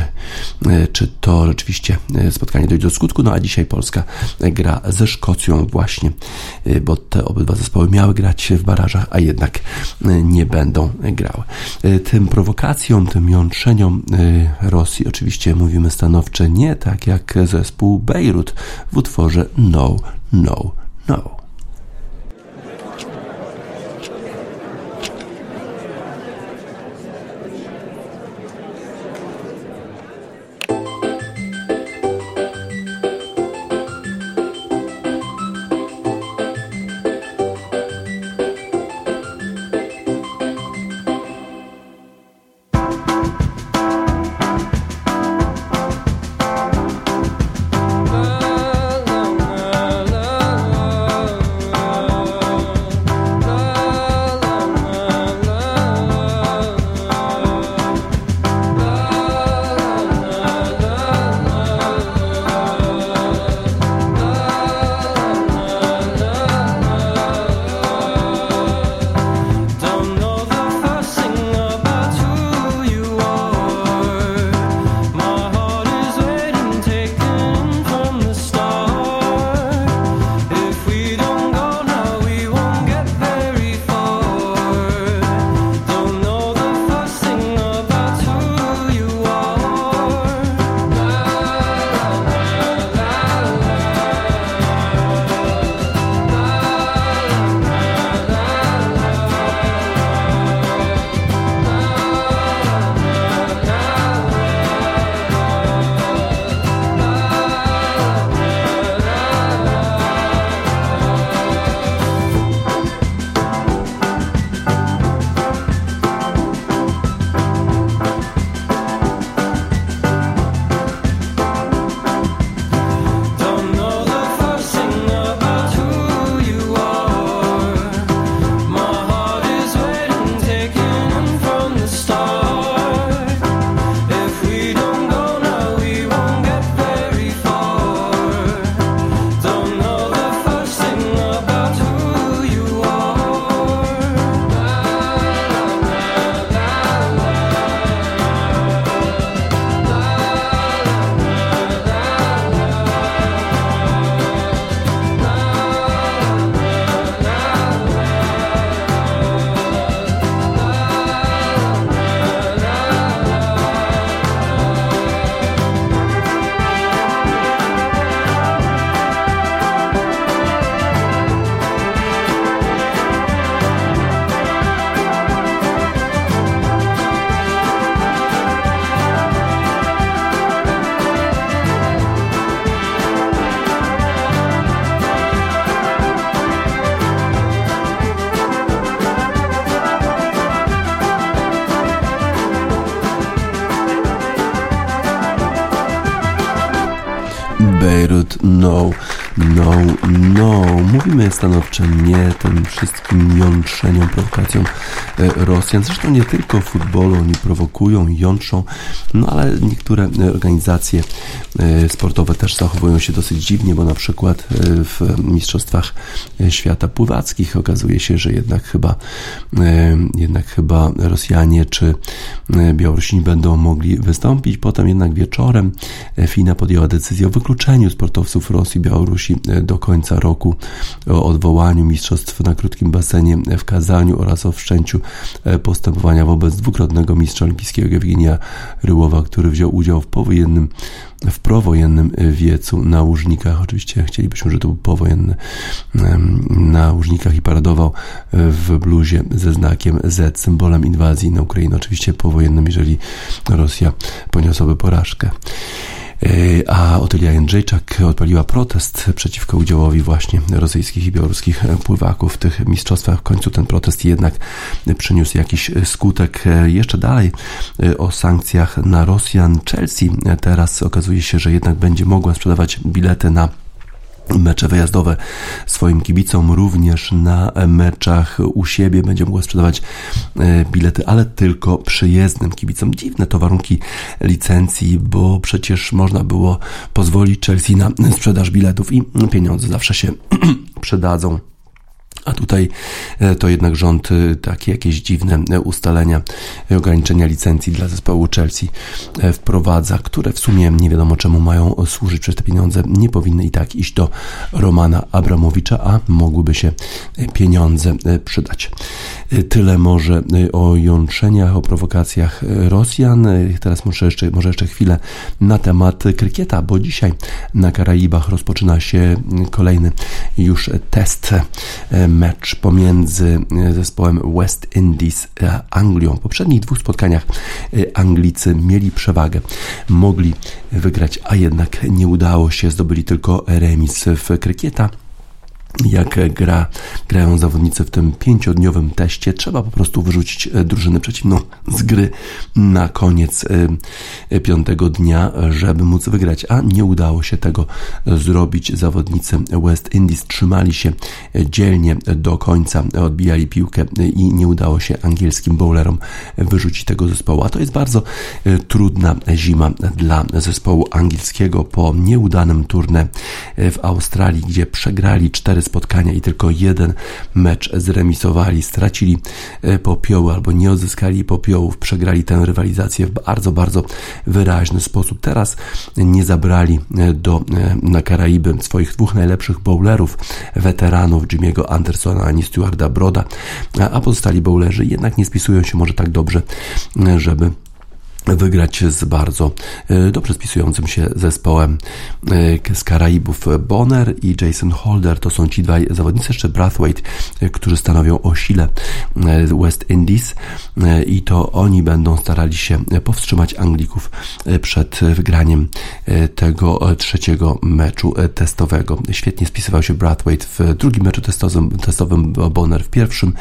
Speaker 1: e, czy to rzeczywiście e, spotkanie dojdzie do skutku. No a dzisiaj Polska gra ze Szkocją właśnie, bo te obydwa zespoły miały grać w barażach, a jednak nie będą grały. Tym prowokacjom, tym jątrzeniom Rosji oczywiście mówimy stanowcze nie, tak jak zespół Bejrut w utworze No, No, No. Stanowcze nie tym wszystkim jątrzeniom, prowokacjom e, Rosjan. Zresztą nie tylko w futbolu oni prowokują, jątrzą, no ale niektóre organizacje e, sportowe też zachowują się dosyć dziwnie, bo na przykład e, w Mistrzostwach Świata Pływackich okazuje się, że jednak chyba jednak chyba Rosjanie czy Białorusini będą mogli wystąpić. Potem jednak wieczorem FINA podjęła decyzję o wykluczeniu sportowców Rosji i Białorusi e, do końca roku, o odwołaniu mistrzostw na krótkim basenie w Kazaniu oraz o wszczęciu e, postępowania wobec dwukrotnego mistrza olimpijskiego Ewgenia Ryłowa, który wziął udział w powojennym w prowojennym wiecu na łużnikach. Oczywiście chcielibyśmy, żeby to był powojenny na łużnikach i paradował w bluzie ze znakiem Z, symbolem inwazji na Ukrainę. Oczywiście powojennym, jeżeli Rosja poniosłaby porażkę. A Otylia Jędrzejczak odpaliła protest przeciwko udziałowi właśnie rosyjskich i białoruskich pływaków w tych mistrzostwach. W końcu ten protest jednak przyniósł jakiś skutek. Jeszcze dalej o sankcjach na Rosjan. Chelsea teraz okazuje się, że jednak będzie mogła sprzedawać bilety na mecze wyjazdowe swoim kibicom, również na meczach u siebie będzie mogła sprzedawać e, bilety, ale tylko przyjezdnym kibicom. Dziwne to warunki licencji, bo przecież można było pozwolić Chelsea na sprzedaż biletów i pieniądze zawsze się przydadzą. A tutaj e, to jednak rząd e, takie jakieś dziwne e, ustalenia, ograniczenia licencji dla zespołu Chelsea wprowadza, które w sumie nie wiadomo czemu mają służyć przez te pieniądze. Nie powinny i tak iść do Romana Abramowicza, a mogłyby się pieniądze przydać. Tyle może o jątrzeniach, o prowokacjach Rosjan. Teraz może jeszcze, może jeszcze chwilę na temat krykieta, bo dzisiaj na Karaibach rozpoczyna się kolejny już test mecz pomiędzy zespołem West Indies a Anglią. W poprzednich dwóch spotkaniach Anglicy mieli przewagę. Mogli wygrać, a jednak nie udało się. Zdobyli tylko remis w krykieta jak gra, grają zawodnicy w tym pięciodniowym teście. Trzeba po prostu wyrzucić e, drużynę przeciwną z gry na koniec e, piątego dnia, żeby móc wygrać, a nie udało się tego zrobić. Zawodnicy West Indies trzymali się dzielnie do końca, odbijali piłkę i nie udało się angielskim bowlerom wyrzucić tego zespołu. A to jest bardzo e, trudna zima dla zespołu angielskiego po nieudanym turnie w Australii, gdzie przegrali cztery spotkania i tylko jeden mecz zremisowali, stracili e, popioły albo nie odzyskali popiołów, przegrali tę rywalizację w bardzo, bardzo wyraźny sposób. Teraz nie zabrali e, do, e, na Karaiby swoich dwóch najlepszych bowlerów, weteranów Jimmy'ego Andersona ani Stewarda Broda, a pozostali bowlerzy jednak nie spisują się może tak dobrze, żeby wygrać z bardzo e, dobrze spisującym się zespołem e, z Karaibów Bonner i Jason Holder. To są ci dwaj zawodnicy, jeszcze Brathwaite, e, którzy stanowią o sile West Indies i to oni będą starali się powstrzymać Anglików przed wygraniem tego trzeciego meczu testowego. Świetnie spisywał się Brathwaite w drugim meczu testowym, testowym Bonner w pierwszym.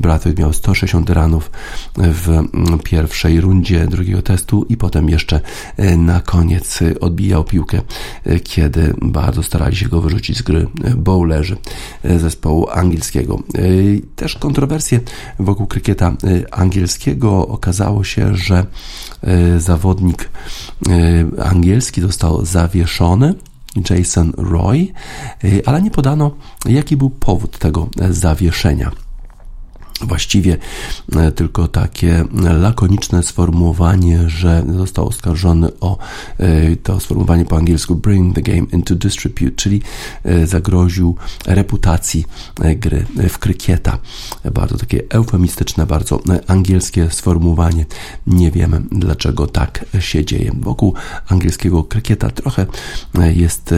Speaker 1: Brathwaite miał 160 ranów w pierwszej rundzie drugiego testu i potem jeszcze e, na koniec e, odbijał piłkę, e, kiedy bardzo starali się go wyrzucić z gry bowlerzy zespołu angielskiego. Też kontrowersje wokół krykieta angielskiego okazało się, że zawodnik angielski został zawieszony Jason Roy, ale nie podano, jaki był powód tego zawieszenia. Właściwie e, tylko takie lakoniczne sformułowanie, że został oskarżony o e, to sformułowanie po angielsku bring the game into disrepute, czyli e, zagroził reputacji gry w krykieta. Bardzo takie eufemistyczne, bardzo angielskie sformułowanie. Nie wiemy dlaczego tak się dzieje. Wokół angielskiego krykieta trochę jest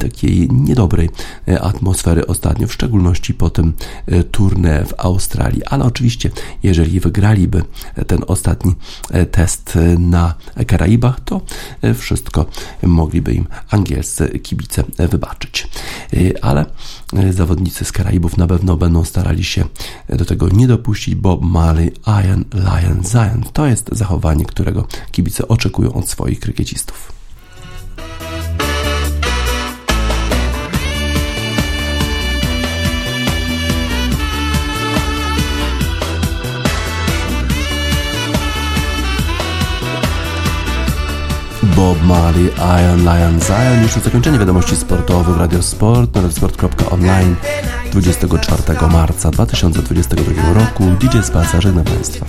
Speaker 1: takiej niedobrej atmosfery ostatnio, w szczególności po tym turnę w Australii ale oczywiście, jeżeli wygraliby ten ostatni e, test e, na Karaibach, to e, wszystko mogliby im angielscy kibice wybaczyć. Ale zawodnicy z Karaibów na pewno będą starali się do tego nie dopuścić, bo Mali Iron Lion Zion to jest zachowanie, którego kibice oczekują od swoich krykiecistów. Bob Marley, Iron Lion Zion. Już zakończenie wiadomości sportowych Radio Sport na radiosport.online 24 marca 2022 roku. DJ Spaca żegna Państwa.